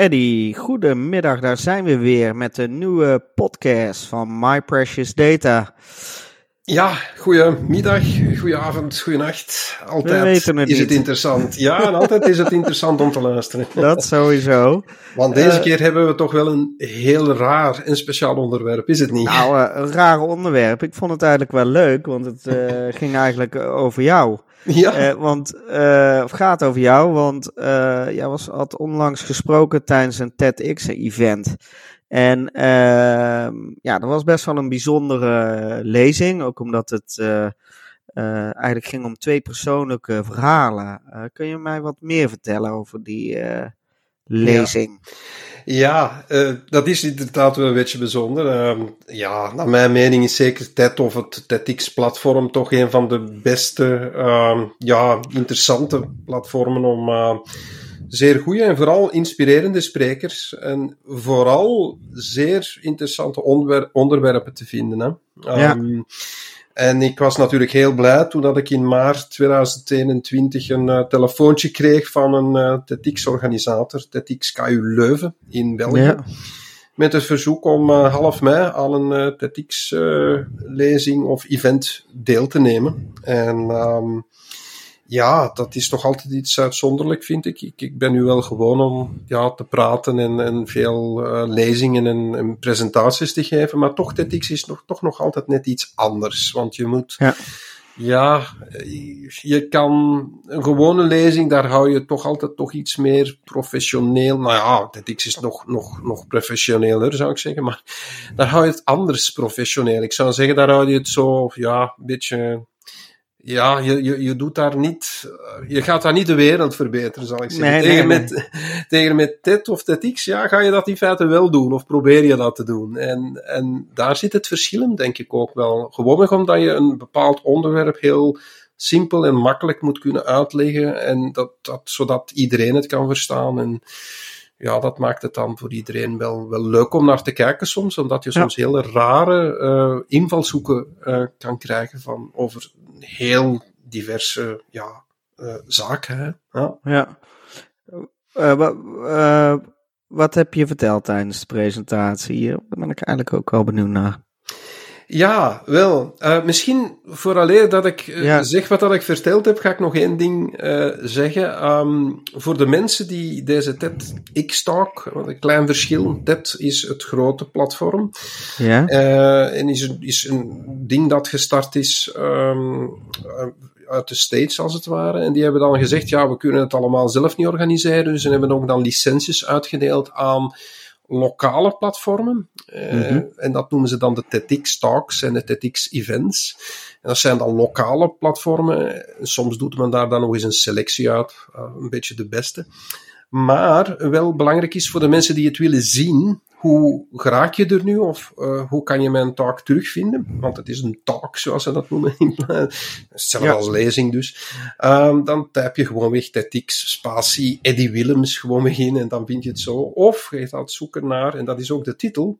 Eddie, goedemiddag. Daar zijn we weer met een nieuwe podcast van My Precious Data. Ja, goedemiddag, goedenavond, goedenacht. Altijd het is niet. het interessant. Ja, en altijd is het interessant om te luisteren. Dat sowieso. Want deze Eh, keer hebben we toch wel een heel raar en speciaal onderwerp, is het niet? Nou, eh, een raar onderwerp. Ik vond het eigenlijk wel leuk, want het eh, ging eigenlijk over jou. Ja, Eh, want, eh, of gaat over jou, want eh, jij was, had onlangs gesproken tijdens een TEDx-event. En ehm, ja, dat was best wel een bijzondere lezing, ook omdat het eigenlijk ging om twee persoonlijke verhalen. Kun je mij wat meer vertellen over die lezing? ja eh, dat is inderdaad wel een beetje bijzonder. Ehm, ja, naar mijn mening is zeker TED of het TEDx-platform toch een van de beste, ehm, ja, interessante platformen om eh, zeer goede en vooral inspirerende sprekers en vooral zeer interessante onderwer- onderwerpen te vinden. Hè. Ja. Ehm, En ik was natuurlijk heel blij toen dat ik in maart 2021 een eh, telefoontje kreeg van een eh, TEDx-organisator, TEDx KU Leuven in België. Ja. Met het verzoek om eh, half mei aan een TEDx-lezing of event deel te nemen. En ehm, ja, dat is toch altijd iets uitzonderlijk, vind ik. Ik, ik ben nu wel gewoon om ja, te praten en, en veel eh, lezingen en, en presentaties te geven. Maar toch, TEDx is nog, toch nog altijd net iets anders. Want je moet... Ja. Ja, eh, je kan een gewone lezing, daar hou je toch altijd toch iets meer professioneel. Nou ja, TEDx is nog, nog, nog professioneler, zou ik zeggen. Maar daar hou je het anders professioneel. Ik zou zeggen, daar hou je het zo, ja, een beetje. Ja, je, je, je doet daar niet. eh, Je gaat daar niet de wereld verbeteren, zal ik zeggen. Nee, tegen, nee, met, tegen met TED of TEDx, ja, ga je dat in feite wel doen. Of probeer je dat te doen. En, en daar zit het verschil, denk ik ook wel. Gewoonweg omdat je een bepaald onderwerp heel simpel en makkelijk moet kunnen uitleggen. En dat, dat, zodat iedereen het kan verstaan. En ja, dat maakt het dan voor iedereen wel, wel leuk om naar te kijken soms. Omdat je Ja. soms hele rare eh, invalshoeken eh, kan krijgen van over heel diverse ja, eh, zaken. Hè? Ja. Ja. Wa- wat heb je verteld tijdens de presentatie? Hier ben ik eigenlijk ook wel benieuwd naar. Ja, wel. Eh, misschien vooraleer dat ik eh, Ja. zeg wat dat ik verteld heb, ga ik nog één ding eh, zeggen. Ehm, voor de mensen die deze TED-X-talk, wat een klein verschil, TED is het grote platform, Ja? en is een, is een ding dat gestart is ehm, eh, uit de States, als het ware. En die hebben dan gezegd, ja, we kunnen het allemaal zelf niet organiseren, dus ze hebben ook dan licenties uitgedeeld aan lokale platformen. Eh, Mhm. En dat noemen ze dan de TEDx Talks en de TEDx Events. En dat zijn dan lokale platformen. Soms doet men daar dan nog eens een selectie uit, eh, een beetje de beste. Maar wel belangrijk is voor de mensen die het willen zien, hoe geraak je er nu of eh, hoe kan je mijn talk terugvinden? Want het is een talk, zoals ze dat noemen. Hetzelfde Ja. als lezing dus. Ehm, dan typ je gewoon weg TEDx, spatie, Eddie Willems gewoon weg in en dan vind je het zo. Of je gaat zoeken naar, en dat is ook de titel,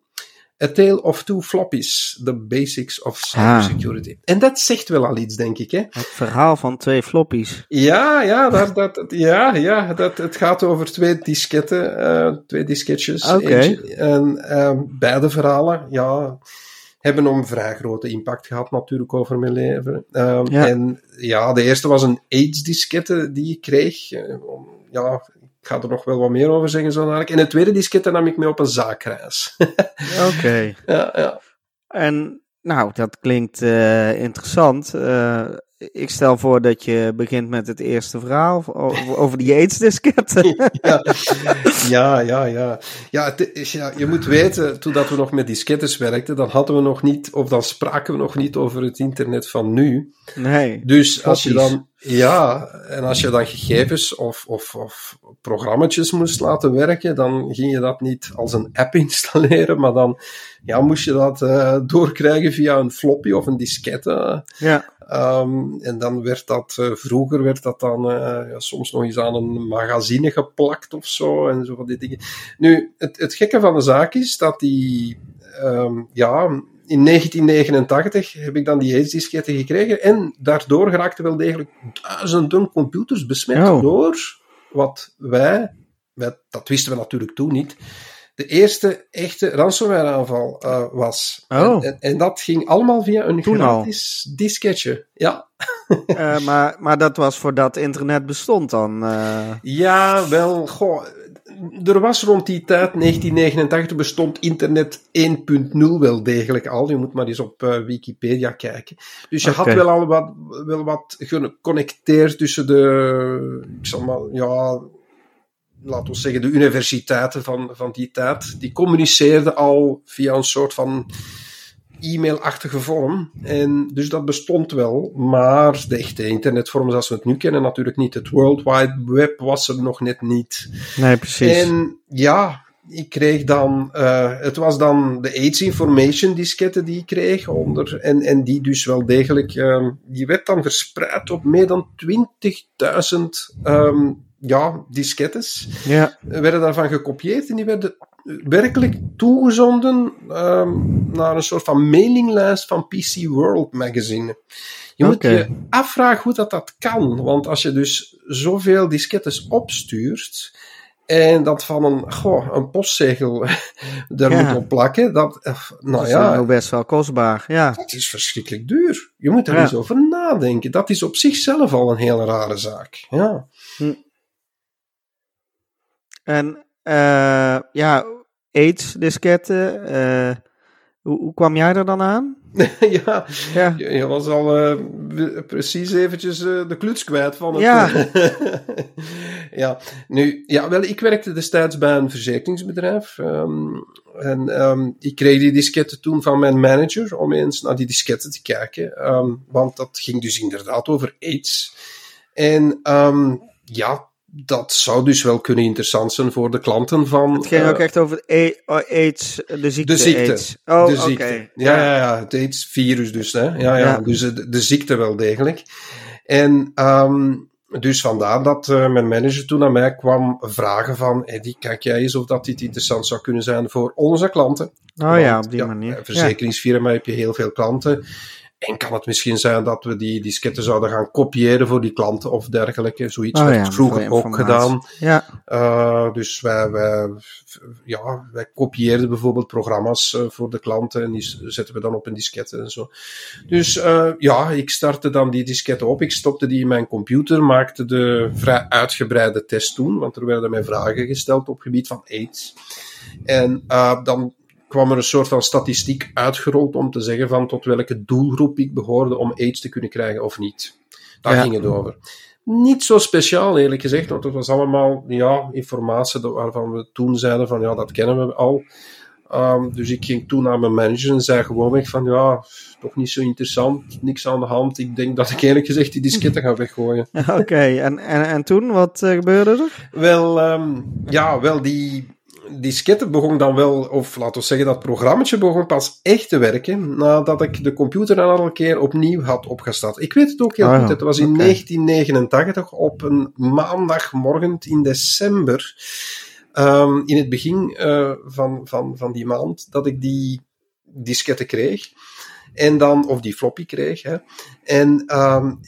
A Tale of Two Floppies, The Basics of Cybersecurity. En dat zegt wel al iets, denk ik, hè? Het verhaal van twee floppies. Ja, ja, dat, dat, ja, ja dat, het gaat over twee disketten, eh, twee disketjes. Oké. En ehm, beide verhalen, ja, hebben een vrij grote impact gehad natuurlijk over mijn leven. Ehm, Ja. En ja, de eerste was een AIDS-diskette die ik kreeg. Eh, ja, ik ga er nog wel wat meer over zeggen zo dadelijk. En de tweede diskette nam ik mee op een zaakreis. Oké. ja, ja. En nou, dat klinkt eh, interessant. Eh, ik stel voor dat je begint met het eerste verhaal over, die AIDS-disketten. ja, ja, ja. Ja, ja, het is, ja, je moet weten, toen dat we nog met diskettes werkten, dan hadden we nog niet, of dan spraken we nog niet over het internet van nu. Nee. Dus als je dan, ja, en als je dan gegevens of, of, of programma's moest laten werken, dan ging je dat niet als een app installeren, maar dan ja, moest je dat uh, doorkrijgen via een floppy of een diskette. Ja. Um, en dan werd dat, uh, vroeger werd dat dan uh, ja, soms nog eens aan een magazine geplakt of zo, en zo van die dingen. Nu, het, het gekke van de zaak is dat die, um, ja, in 1989 heb ik dan die AIDS-disketten gekregen en daardoor geraakten wel degelijk duizenden computers besmet Oh. door wat wij, wij, dat wisten we natuurlijk toen niet, de eerste echte ransomware-aanval uh, was. Oh. En, en, en, dat ging allemaal via een Toen gratis disketje. Ja. uh, maar, maar dat was voordat internet bestond dan? Uh... Ja, wel, goh. Er was rond die tijd, 1989, bestond internet 1.0 wel degelijk al. Je moet maar eens op uh, Wikipedia kijken. Dus je okay. had wel al wat, wel wat geconnecteerd tussen de, ik zal maar, ja, laten we zeggen, de universiteiten van, van die tijd, die communiceerden al via een soort van e-mailachtige vorm. En dus dat bestond wel, maar de echte internetvorm zoals we het nu kennen natuurlijk niet. Het World Wide Web was er nog net niet. Nee, precies. En ja, ik kreeg dan, uh, het was dan de AIDS Information diskette die ik kreeg onder, en, en die dus wel degelijk, uh, die werd dan verspreid op meer dan 20.000 um, ja, diskettes. Ja. Werden daarvan gekopieerd en die werden werkelijk toegezonden um, naar een soort van mailinglijst van PC World Magazine. Je moet okay. je afvragen hoe dat, dat kan, want als je dus zoveel diskettes opstuurt en dat van een, goh, een postzegel daar Ja. moet op plakken, dat, eh, nou dat is ja, nou best wel kostbaar. Ja. dat is verschrikkelijk duur. Je moet er Ja. eens over nadenken. Dat is op zichzelf al een hele rare zaak. Ja. En eh, ja, AIDS-disketten. eh, hoe, hoe kwam jij er dan aan? ja, Ja. je, was al eh, precies eventjes de kluts kwijt van het... Ja. ja, nu, ja, wel, ik werkte destijds bij een verzekeringsbedrijf. ehm, en ehm, ik kreeg die disketten toen van mijn manager om eens naar die disketten te kijken. ehm, want dat ging dus inderdaad over AIDS. En ja, dat zou dus wel kunnen interessant zijn voor de klanten van... Het ging eh, ook echt over oh, AIDS, de ziekte, de ziekte. AIDS. Oh, de oké. ziekte. Ja, ja, ja, het AIDS-virus dus. Hè? Ja, ja, Ja. dus de, de ziekte wel degelijk. En ehm, dus vandaar dat eh, mijn manager toen naar mij kwam vragen van Eddie, kijk jij eens of dat dit interessant zou kunnen zijn voor onze klanten. Oh ja, op die manier. Bij een verzekeringsfirma heb je heel veel klanten. En kan het misschien zijn dat we die disketten zouden gaan kopiëren voor die klanten of dergelijke. Zoiets Oh werd ja, vroeger ook gedaan. Ja, Uh, dus wij, wij, ja, wij kopieerden bijvoorbeeld programma's uh, voor de klanten en die zetten we dan op een diskette en zo. Dus uh, ja, ik startte dan die disketten op, ik stopte die in mijn computer, maakte de vrij uitgebreide test toen, want er werden mij vragen gesteld op het gebied van AIDS. En dan kwam er een soort van statistiek uitgerold om te zeggen van tot welke doelgroep ik behoorde om AIDS te kunnen krijgen of niet. Daar Ja. ging het over. Niet zo speciaal, eerlijk gezegd, want het was allemaal ja, informatie waarvan we toen zeiden van ja, dat kennen we al. Um, dus ik ging toen naar mijn manager en zei gewoonweg van ja, toch niet zo interessant, niks aan de hand. Ik denk dat ik eerlijk gezegd die disketten ga weggooien. oké. En, en, en toen, wat uh, gebeurde er? Wel, um, ja, wel die disketten begon dan wel, of laten we zeggen dat programmaatje begon pas echt te werken nadat ik de computer een aantal keer opnieuw had opgestart. Ik weet het ook heel Ah, goed, het was in oké. 1989 op een maandagmorgen in december, um, in het begin uh, van, van, van die maand, dat ik die disketten kreeg. En dan, of die floppy kreeg. Hè. En um,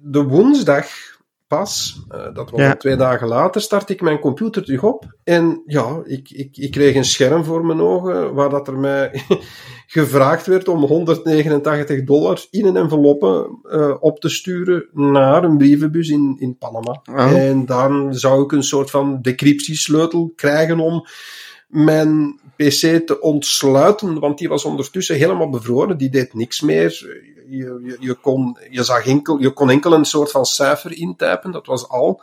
de woensdag pas, uh, dat was Ja. twee dagen later, start ik mijn computer terug op. En ja, ik, ik, ik kreeg een scherm voor mijn ogen waar dat er mij gevraagd werd om 189 dollar in een enveloppe uh, op te sturen naar een brievenbus in, in Panama. Oh. En dan zou ik een soort van decryptiesleutel krijgen om mijn PC te ontsluiten, want die was ondertussen helemaal bevroren. Die deed niks meer. Je, je, je, kon, je, zag enkel, je kon enkel een soort van cijfer intypen, dat was al.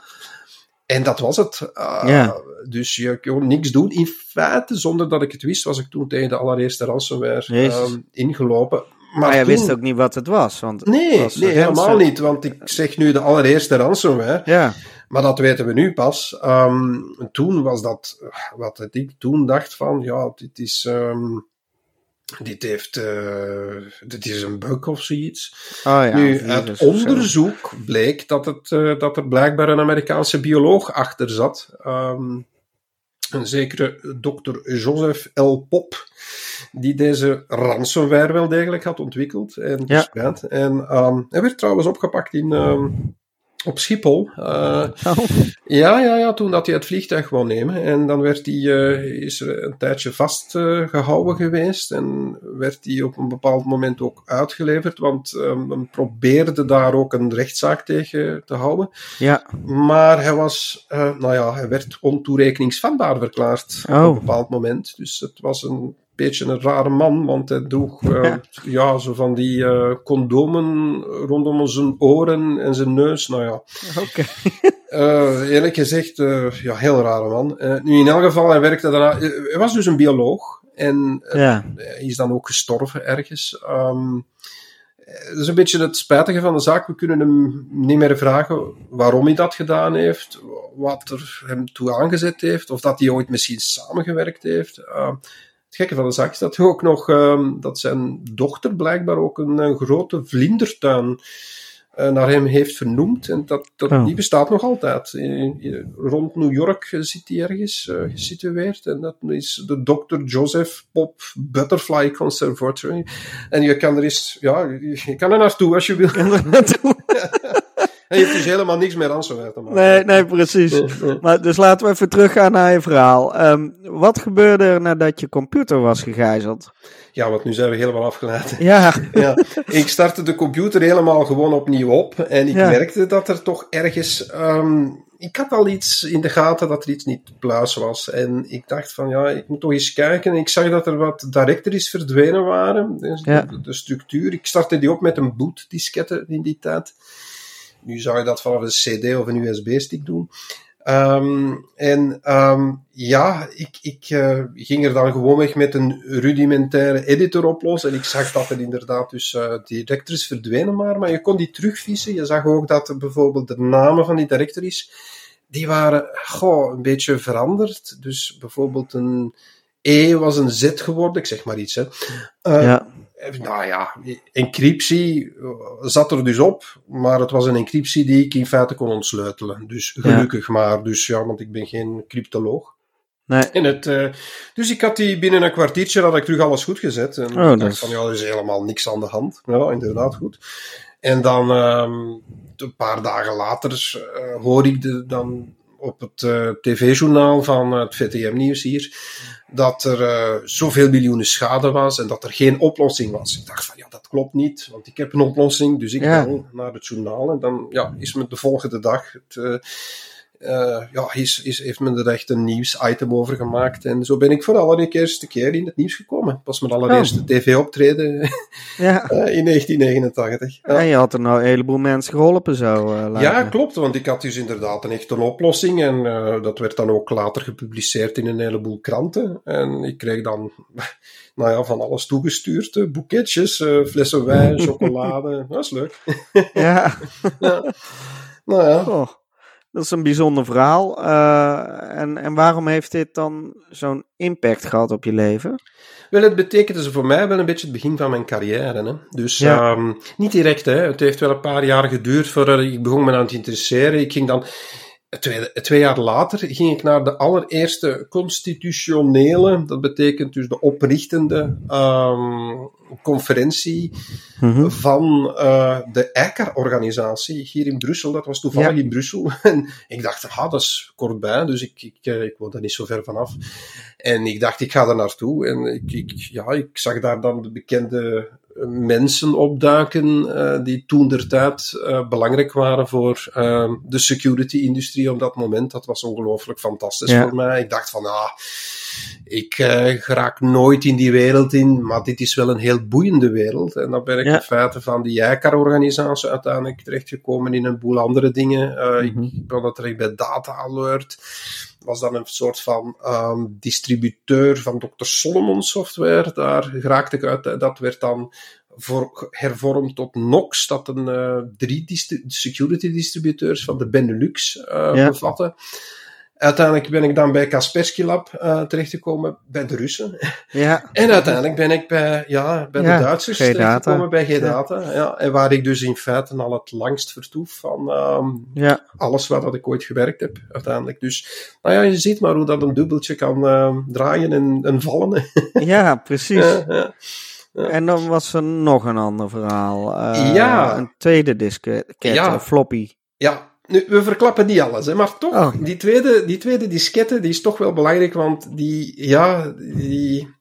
En dat was het. Uh, Ja. Dus je kon niks doen. In feite, zonder dat ik het wist, was ik toen tegen de allereerste ransomware ehm, ingelopen. Maar, Maar toen- wist ook niet wat het was. Want het Nee, was nee helemaal niet. Want ik zeg nu de allereerste ransomware. Ja, Maar dat weten we nu pas. Ehm, toen was dat wat ik toen dacht van, ja, dit is, ehm, dit heeft, eh, dit is een bug of zoiets. oh ja. nu, uit zo. onderzoek bleek dat, het, eh, dat er blijkbaar een Amerikaanse bioloog achter zat. Ehm, een zekere dokter Joseph L. Pop, die deze ransomware wel degelijk had ontwikkeld en Ja. En hij werd trouwens opgepakt in, op Schiphol. Eh, Oh, ja, ja, ja, toen dat hij het vliegtuig wou nemen. En dan werd hij, eh, is er een tijdje vastgehouden geweest. En werd hij op een bepaald moment ook uitgeleverd. Want ehm, men probeerde daar ook een rechtszaak tegen te houden. ja. Maar hij was, eh, nou ja, hij werd ontoerekeningsvatbaar verklaard op Oh. een bepaald moment. Dus het was een beetje een rare man, want hij droeg eh, Ja. ja. zo van die eh, condomen rondom zijn oren en zijn neus. Nou ja, eh, eerlijk gezegd, ja, heel rare man. Nu, in elk geval, hij werkte daarna. Hij was dus een bioloog. En Ja. hij is dan ook gestorven ergens. Ehm, eh, dat is een beetje het spijtige van de zaak. We kunnen hem niet meer vragen waarom hij dat gedaan heeft, wat er hem toe aangezet heeft, of dat hij ooit misschien samengewerkt heeft. Het gekke van de zaak is dat hij ook nog, ehm, dat zijn dochter blijkbaar ook een, een grote vlindertuin eh, naar hem heeft vernoemd. En dat, dat, Oh. die bestaat nog altijd. In- in- rond New York zit die ergens eh, gesitueerd. En dat is de Dr. Joseph Pop Butterfly Conservatory. En je kan er eens, ja, je je kan er naartoe als je wil. Heeft dus helemaal niks meer ransomware te maken. Nee, nee, precies. Maar dus laten we even teruggaan naar je verhaal. Ehm, wat gebeurde er nadat je computer was gegijzeld? Ja, want nu zijn we helemaal afgeleid. Ja, ja, ik startte de computer helemaal gewoon opnieuw op. En ik Ja. merkte dat er toch ergens. ehm, ik had al iets in de gaten dat er iets niet pluis was. En ik dacht van ja, ik moet toch eens kijken. En ik zag dat er wat directories verdwenen waren. Dus Ja. de, de structuur. Ik startte die op met een bootdiskette in die tijd. Nu zou je dat vanaf een CD of een USB-stick doen. Ehm, en ehm, ja, ik, ik eh, ging er dan gewoon weg met een rudimentaire editor oplossen. En ik zag dat er inderdaad dus eh directories verdwenen maar, maar je kon die terugvissen. Je zag ook dat bijvoorbeeld de namen van die directories, die waren goh, een beetje veranderd. Dus bijvoorbeeld een E was een Z geworden, ik zeg maar iets. Hè. Eh, ja. Nou ja, encryptie eh, zat er dus op, maar het was een encryptie die ik in feite kon ontsleutelen. Dus gelukkig maar, dus ja, want ik ben geen cryptoloog. Nee. En het, eh, dus ik had die binnen een kwartiertje had ik terug alles goed gezet. En Oh, ik dacht van ja, er is helemaal niks aan de hand. Ja, inderdaad goed. En dan ehm, een paar dagen later eh, hoor ik de, dan op het eh, tv-journaal van het VTM-nieuws hier dat er eh, zoveel miljoenen schade was en dat er geen oplossing was. Ik dacht van ja, dat klopt niet, want ik heb een oplossing. Dus ik Ja. bel naar het journaal en dan ja, is me de volgende dag het, eh, eh, ja, is, is, heeft men er echt een nieuwsitem over gemaakt. En zo ben ik voor de allereerste keer in het nieuws gekomen. Was mijn allereerste tv-optreden ja. eh, in 1989. Ja. En je had er nou een heleboel mensen geholpen zo. eh, lijkt Ja, klopt, want ik had dus inderdaad een echte oplossing en eh, dat werd dan ook later gepubliceerd in een heleboel kranten. En ik kreeg dan nou ja, van alles toegestuurd, eh, boeketjes, eh, flessen wijn, chocolade, dat is leuk. Ja. Ja. Nou ja, Oh, dat is een bijzonder verhaal. Eh, en, en waarom heeft dit dan zo'n impact gehad op je leven? Wel, het betekende ze voor mij wel een beetje het begin van mijn carrière. Hè? Dus Ja. ehm, niet direct, hè. het heeft wel een paar jaar geduurd voordat ik begon me aan te interesseren. Ik ging dan, twee, twee jaar later, ging ik naar de allereerste constitutionele, dat betekent dus de oprichtende ehm, conferentie Mhm. van eh, de EICAR-organisatie hier in Brussel. Dat was toevallig Ja. in Brussel. En ik dacht, ah, dat is kortbij, dus ik, ik, eh, ik woon daar niet zo ver vanaf. En ik dacht, ik ga daar naartoe. En ik, ik, ja, ik zag daar dan de bekende mensen opduiken eh, die toen der tijd eh, belangrijk waren voor eh, de security-industrie op dat moment. Dat was ongelooflijk fantastisch Ja. voor mij. Ik dacht van, ah, ik uh, geraak nooit in die wereld in, maar dit is wel een heel boeiende wereld. En dan ben ik ja. in feite van die ICAR-organisatie uiteindelijk terechtgekomen in een boel andere dingen. Mm -hmm. Ik ben dat terecht bij Data Alert. Was dan een soort van um, distributeur van Dr. Solomon software. Daar geraakte ik uit. Dat werd dan voor, hervormd tot Nox, dat een uh, drie distri security distributeurs van de Benelux uh, ja. bevatten. Uiteindelijk ben ik dan bij Kaspersky Lab uh, terechtgekomen, bij de Russen. Ja. En uiteindelijk ben ik bij, ja, bij ja, de Duitsers terechtgekomen, bij G-Data. Ja. ja. En waar ik dus in feite al het langst vertoef van um, ja. alles wat dat ik ooit gewerkt heb, uiteindelijk. Dus, nou ja, je ziet maar hoe dat een dubbeltje kan uh, draaien en, en vallen. ja, precies. Ja, en dan was er nog een ander verhaal. Uh, ja. Een tweede disket, ja. floppy. Ja, nu, we verklappen niet alles, hè, maar toch, Oh. die, tweede, die tweede diskette, die is toch wel belangrijk, want die, ja, die,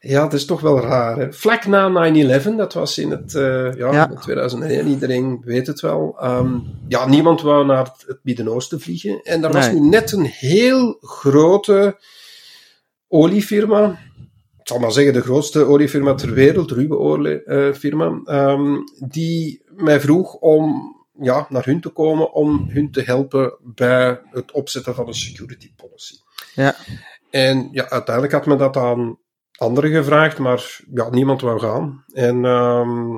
ja, dat is toch wel raar. Hè. Vlak na 9-11, dat was in het, uh, ja, Ja. in 2001, iedereen weet het wel. Ehm, ja, niemand wou naar het, het Midden-Oosten vliegen. En er was nu net een heel grote oliefirma, ik zal maar zeggen de grootste oliefirma ter wereld, ruwe oliefirma, ehm, die mij vroeg om ja, naar hun te komen om hun te helpen bij het opzetten van een security policy. Ja. En ja, uiteindelijk had men dat aan anderen gevraagd, maar ja, niemand wou gaan. En ehm,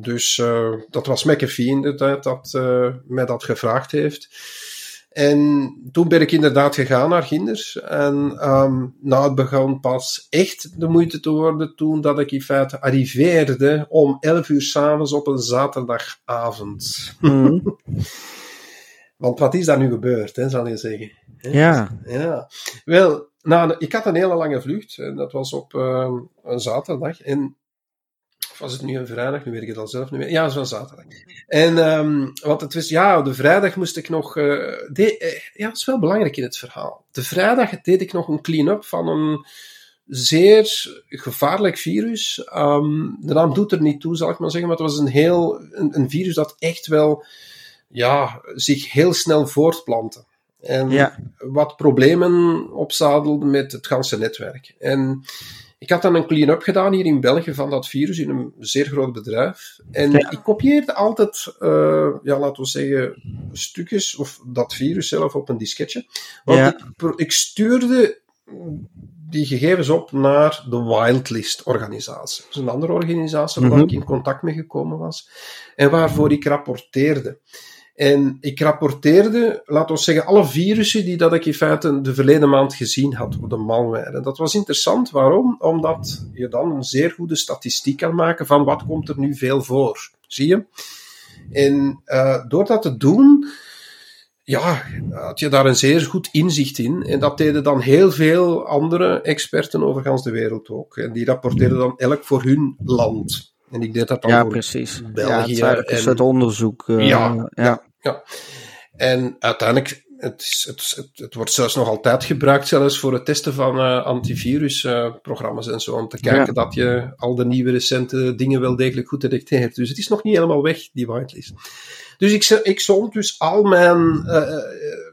dus eh, dat was McAfee in de tijd dat eh, mij dat gevraagd heeft. En toen ben ik inderdaad gegaan naar Ginders. En nou, het begon pas echt de moeite te worden toen dat ik in feite arriveerde om 11 uur s'avonds op een zaterdagavond. Mhm. Want wat is daar nu gebeurd, hè, zal je zeggen? Ja. Ja, wel, nou, ik had een hele lange vlucht. En dat was op ehm, een zaterdag. En was het nu een vrijdag? Nu weet ik het al zelf niet meer. Ja, het was een zaterdag. En, ehm, want het was, ja, de vrijdag moest ik nog, de- eh, ja, dat is wel belangrijk in het verhaal. De vrijdag deed ik nog een clean-up van een zeer gevaarlijk virus. Ehm, de naam doet er niet toe, zal ik maar zeggen, maar het was een heel, een, een virus dat echt wel, ja, zich heel snel voortplantte. En Ja. wat problemen opzadelde met het ganse netwerk. En ik had dan een clean-up gedaan hier in België van dat virus in een zeer groot bedrijf. En Ja. ik kopieerde altijd, eh, ja, laten we zeggen, stukjes of dat virus zelf op een disketje. Want Ja. ik, pro- ik stuurde die gegevens op naar de Wildlist-organisatie. Dat is een andere organisatie waar Mhm. ik in contact mee gekomen was. En waarvoor ik rapporteerde. En ik rapporteerde, laten we zeggen, alle virussen die dat ik in feite de verleden maand gezien had op de malware. En dat was interessant. Waarom? Omdat je dan een zeer goede statistiek kan maken van wat komt er nu veel voor. Zie je? En eh, door dat te doen, ja, had je daar een zeer goed inzicht in. En dat deden dan heel veel andere experten over gans de wereld ook. En die rapporteerden dan elk voor hun land. En ik deed dat dan Ja, voor precies. België ja, het is en- onderzoek. eh, Ja, ja. ja. En uiteindelijk, het, is, het, het, het wordt zelfs nog altijd gebruikt, zelfs voor het testen van eh, antivirusprogramma's en zo, om te kijken Ja. dat je al de nieuwe recente dingen wel degelijk goed detecteert. Dus het is nog niet helemaal weg, die whitelist. Dus ik, ik zond dus al mijn, eh, eh,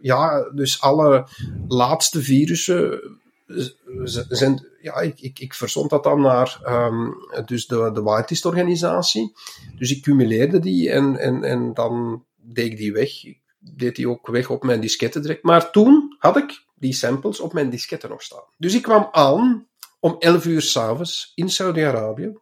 ja, dus alle laatste virussen, zijn, ja, ik, ik, ik verzond dat dan naar ehm, dus de, de whitelist-organisatie. Dus ik cumuleerde die en, en, en dan deed ik die weg. Ik deed die ook weg op mijn disketten. Maar toen had ik die samples op mijn disketten nog staan. Dus ik kwam aan om 11 uur s'avonds in Saudi-Arabië.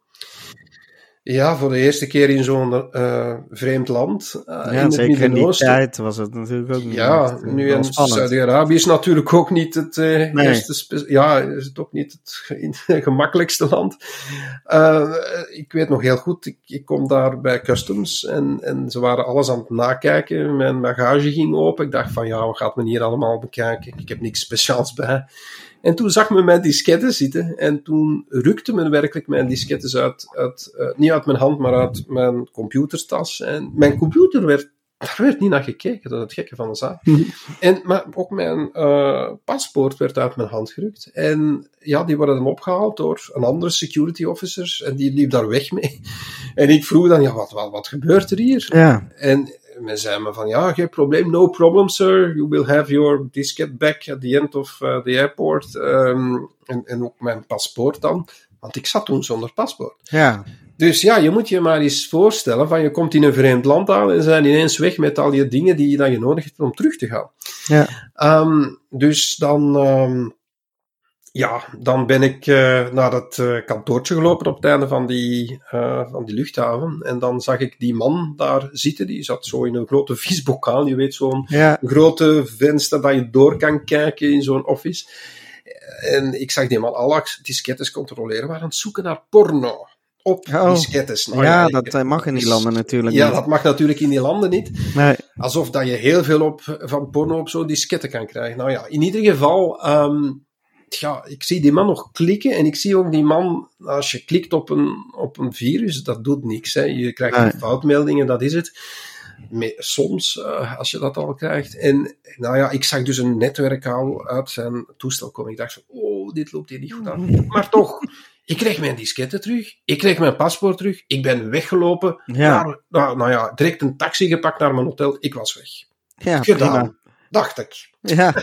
Ja, voor de eerste keer in zo'n eh, vreemd land. eh, in Ja, het zeker in die tijd was het natuurlijk ook niet Ja, echt, eh, nu spannend. Saudi-Arabië is natuurlijk ook niet het Nee. eerste, spe- ja, is het ook niet het ge- gemakkelijkste land. Ik weet nog heel goed, ik, ik kom daar bij customs en, en ze waren alles aan het nakijken. Mijn bagage ging open. Ik dacht van ja, wat gaat men hier allemaal bekijken? Ik heb niks speciaals bij. En toen zag men mijn disketten zitten en toen rukte men werkelijk mijn disketten uit, uit eh, niet uit mijn hand, maar uit mijn computertas. En mijn computer werd, daar werd niet naar gekeken, dat is het gekke van de zaak. En, maar ook mijn eh, paspoort werd uit mijn hand gerukt. En ja, die worden dan opgehaald door een andere security officer en die liep daar weg mee. En ik vroeg dan, ja, wat, wat, wat gebeurt er hier? Ja, En men zei me van, ja, geen probleem, no problem, sir. You will have your diskette back at the end of uh, the airport. Um, en, en ook mijn paspoort dan. Want ik zat toen zonder paspoort. Ja. Dus ja, je moet je maar eens voorstellen van je komt in een vreemd land aan en zijn ineens weg met al je dingen die, dat je nodig hebt om terug te gaan. Ja. Um, dus dan, um, ja, dan ben ik uh, naar dat uh, kantoortje gelopen op het einde van die, uh, van die luchthaven. En dan zag ik die man daar zitten. Die zat zo in een grote visbokaal. Je weet, zo'n Ja. grote venster dat je door kan kijken in zo'n office. En ik zag die man alle diskettes controleren, waren aan het zoeken naar porno. Op Oh. diskettes. Nou ja, dat eh, mag in die landen natuurlijk ja, niet. dat mag natuurlijk in die landen niet. Nee. Alsof dat je heel veel op, van porno op zo'n disketten kan krijgen. Nou ja, in ieder geval, ehm, ja, ik zie die man nog klikken en ik zie ook die man, als je klikt op een, op een virus, dat doet niks. Hè. Je krijgt Nee. foutmeldingen, dat is het. Soms, eh, als je dat al krijgt. En nou ja, ik zag dus een netwerkkabel uit zijn toestel komen. Ik dacht van, oh, dit loopt hier niet goed aan. Maar toch, ik kreeg mijn disketten terug. Ik kreeg mijn paspoort terug. Ik ben weggelopen. Ja. Naar, nou, nou ja, direct een taxi gepakt naar mijn hotel. Ik was weg. Ja, Gedaan, prima. dacht ik. Ja,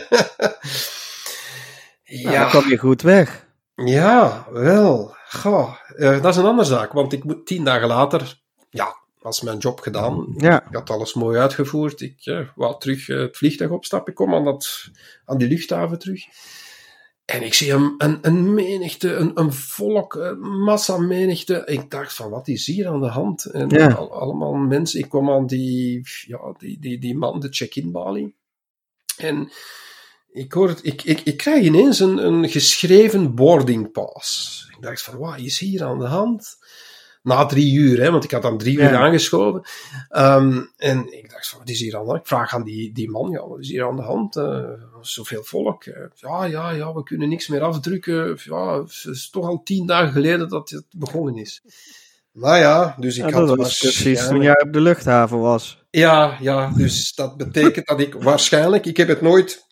nou, dan kom je goed weg. Ja, wel. Goh, eh, dat is een andere zaak, want ik moet tien dagen later, ja, was mijn job gedaan. Ja. Ik had alles mooi uitgevoerd. Ik eh, wou terug eh, het vliegtuig opstappen. Ik kom aan, dat, aan die luchthaven terug. En ik zie een, een, een menigte, een, een volk, een massa menigte. Ik dacht van, wat is hier aan de hand? En Ja. al- allemaal mensen. Ik kwam aan die, ja, die, die, die man, de check-in balie. En ik, hoor het, ik, ik, ik krijg ineens een, een geschreven boarding pass. Ik dacht van, wat is hier aan de hand? Na drie uur, hè, want ik had dan drie Ja. uur aangeschoven. Ehm, en ik dacht van, wat is hier aan de hand? Ik vraag aan die, die man, ja, wat is hier aan de hand? Eh, zoveel volk. Eh, ja, ja, ja, we kunnen niks meer afdrukken. Ja, het is toch al tien dagen geleden dat het begonnen is. Nou ja, dus ik Ja, had was precies toen jij op de luchthaven was. ja, ja, dus dat betekent dat ik waarschijnlijk, ik heb het nooit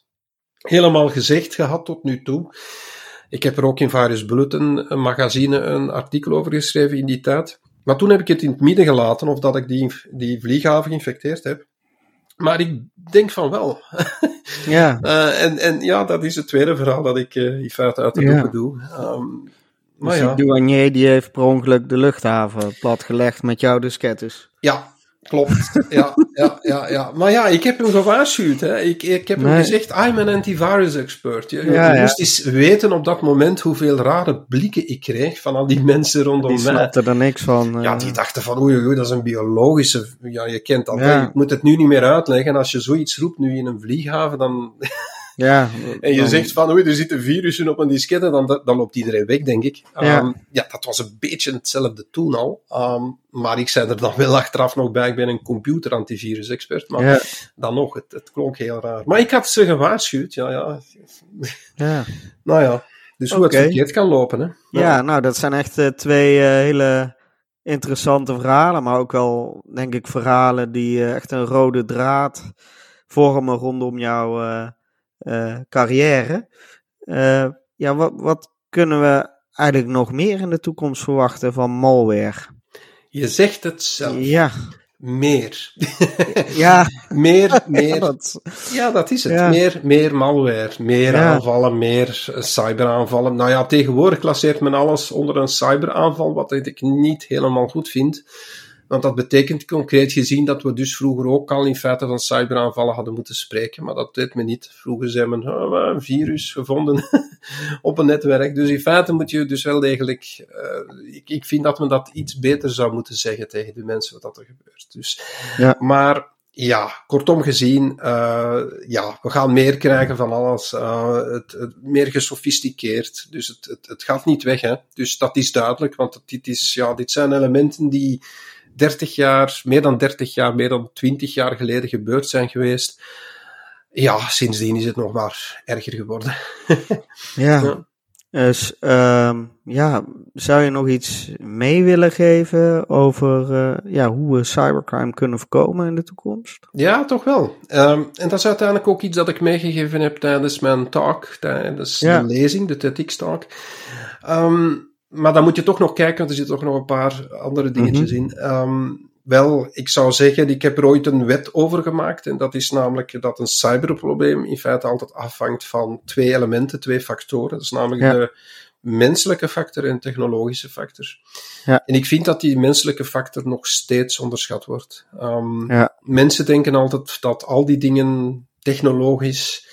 helemaal gezegd gehad tot nu toe. Ik heb er ook in Virus Bulletin een magazine een artikel over geschreven in die tijd. Maar toen heb ik het in het midden gelaten of dat ik die, die vlieghaven geïnfecteerd heb. Maar ik denk van wel. Ja, Eh, en, en ja, dat is het tweede verhaal dat ik eh in feite uit de Ja. doeken doe. Ehm, maar dus ja. die douanier die heeft per ongeluk de luchthaven platgelegd met jouw diskettes. Ja, klopt. Ja, ja, ja, ja. Maar ja, ik heb hem gewaarschuwd. Hè. Ik, ik heb hem gezegd, I'm an antivirus expert. Je, je Ja, ja. moest eens weten op dat moment hoeveel rare blikken ik kreeg van al die mensen rondom Die mij. snapte er niks van. eh. Ja, die dachten van, oei, oei, dat is een biologische... Ja, je kent dat. Ja. Ik moet het nu niet meer uitleggen. Als je zoiets roept nu in een vlieghaven, dan... ja, En je dan- zegt van, oei, er zitten virussen op een diskette, dan, dan loopt iedereen weg, denk ik. Ja. Ehm, ja, dat was een beetje hetzelfde toen al. Ehm, maar ik zei er dan wel achteraf nog bij, ik ben een computer-antivirus-expert. Maar Ja, dan nog, het, het klonk heel raar. Maar ik had ze gewaarschuwd, ja, ja. ja. Nou ja, dus hoe het verkeerd kan lopen, hè. ja, nou, dat zijn echt eh, twee eh, hele interessante verhalen. Maar ook wel, denk ik, verhalen die eh, echt een rode draad vormen rondom jouw carrière. Eh, ja, wat, wat kunnen we eigenlijk nog meer in de toekomst verwachten van malware? Je zegt het zelf. Ja, Meer. ja, meer, meer. dat, Ja, dat is het. Ja. Meer, meer malware, meer Ja. aanvallen, meer eh, cyberaanvallen. Nou ja, tegenwoordig klasseert men alles onder een cyberaanval, wat ik niet helemaal goed vind. Want dat betekent concreet gezien dat we dus vroeger ook al in feite van cyberaanvallen hadden moeten spreken. Maar dat deed men niet. Vroeger zei men, oh, een virus gevonden op een netwerk. Dus in feite moet je dus wel degelijk... eh, ik, ik vind dat men dat iets beter zou moeten zeggen tegen de mensen wat er gebeurt. Dus, Ja. Maar ja, kortom gezien, eh, ja, we gaan meer krijgen van alles. eh, het, het, meer gesofisticeerd. Dus het, het, het gaat niet weg. Hè. Dus dat is duidelijk, want dit, is, ja, dit zijn elementen die 30 jaar, meer dan 30 jaar, meer dan 20 jaar geleden gebeurd zijn geweest. Ja, sindsdien is het nog maar erger geworden. ja. Ja. Dus ehm, ja, zou je nog iets mee willen geven over eh, ja, hoe we cybercrime kunnen voorkomen in de toekomst? Ja, toch wel. Ehm, en dat is uiteindelijk ook iets dat ik meegegeven heb tijdens mijn talk, tijdens Ja. de lezing, de TEDx-talk. Ehm, maar dan moet je toch nog kijken, want er zitten toch nog een paar andere dingetjes in. Ehm, Wel, ik zou zeggen, ik heb er ooit een wet over gemaakt. En dat is namelijk dat een cyberprobleem in feite altijd afhangt van twee elementen, twee factoren. Dat is namelijk Ja. de menselijke factor en technologische factor. Ja. En ik vind dat die menselijke factor nog steeds onderschat wordt. Ehm, Ja. Mensen denken altijd dat al die dingen technologisch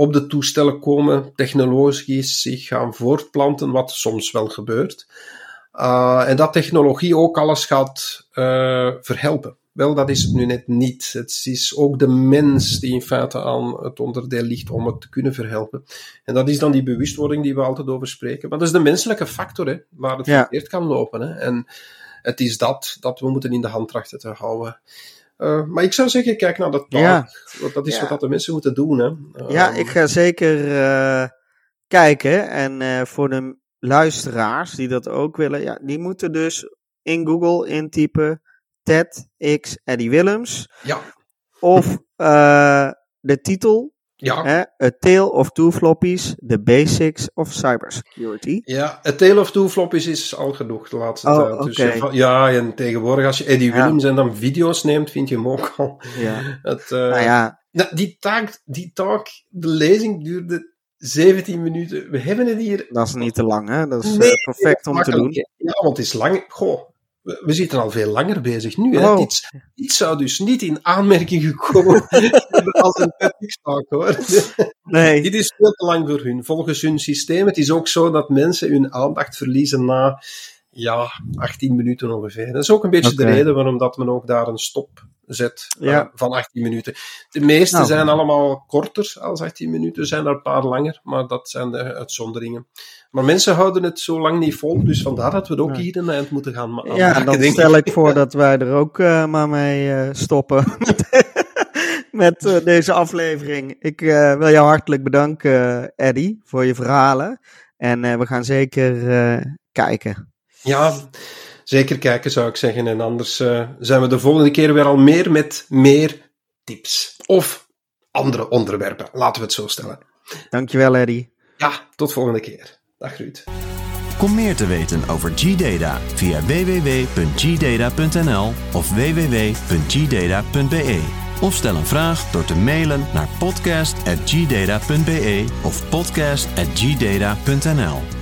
op de toestellen komen, technologisch zich gaan voortplanten, wat soms wel gebeurt. Uh, en dat technologie ook alles gaat uh, verhelpen. Wel, dat is het nu net niet. Het is ook de mens die in feite aan het onderdeel ligt om het te kunnen verhelpen. En dat is dan die bewustwording die we altijd over spreken. Maar dat is de menselijke factor, hè, waar het Ja. verkeerd kan lopen. Hè. En het is dat dat we moeten in de hand trachten te houden. Uh, maar ik zou zeggen, kijk naar taal. Ja. Want dat is Ja. wat dat de mensen moeten doen. Hè. Ja, Um, ik ga zeker eh, kijken. En eh, voor de luisteraars die dat ook willen, ja, die moeten dus in Google intypen Ted X Eddie Willems. Ja, Of eh, de titel, ja. hè, A Tale of Two Floppies, The Basics of Cybersecurity. Ja, het Tale of Two Floppies is al genoeg de laatste Oh, tijd. Dus je ja, en tegenwoordig als je Eddie Ja. Willems en dan video's neemt, vind je hem ook al. Ja. Het, eh, Nou ja, nou, die, taak, die talk, de lezing duurde 17 minuten. We hebben het hier... dat is niet te lang, hè? Dat is eh, Nee, perfect om te doen. Ja, want het is lang... Goh, we, zitten al veel langer bezig nu. Hè. Oh. Dit, dit zou dus niet in aanmerking gekomen als een TEDx-talk, hoor. Nee. Dit is veel te lang voor hun. Volgens hun systeem. Het is ook zo dat mensen hun aandacht verliezen na ja, 18 minuten ongeveer. Dat is ook een beetje de reden waarom dat men ook daar een stop zet eh, van 18 minuten. De meeste Nou. zijn allemaal korter als 18 minuten, er zijn er een paar langer, maar dat zijn de uitzonderingen. Maar mensen houden het zo lang niet vol, dus vandaar dat we het ook Ja. hier een eind moeten gaan ma- Ja, dan stel ik voor dat wij er ook eh, maar mee eh, stoppen met eh, deze aflevering. Ik eh, wil jou hartelijk bedanken, Eddie, voor je verhalen. En eh, we gaan zeker eh, kijken. Ja, zeker kijken zou ik zeggen. En anders eh, zijn we de volgende keer weer al meer met meer tips. Of andere onderwerpen, laten we het zo stellen. Dankjewel, Eddie. Ja, tot volgende keer. Dag Ruud. Kom meer te weten over G-Data via www.gdata.nl of www.gdata.be. Of stel een vraag door te mailen naar podcast.gdata.be of podcast.gdata.nl.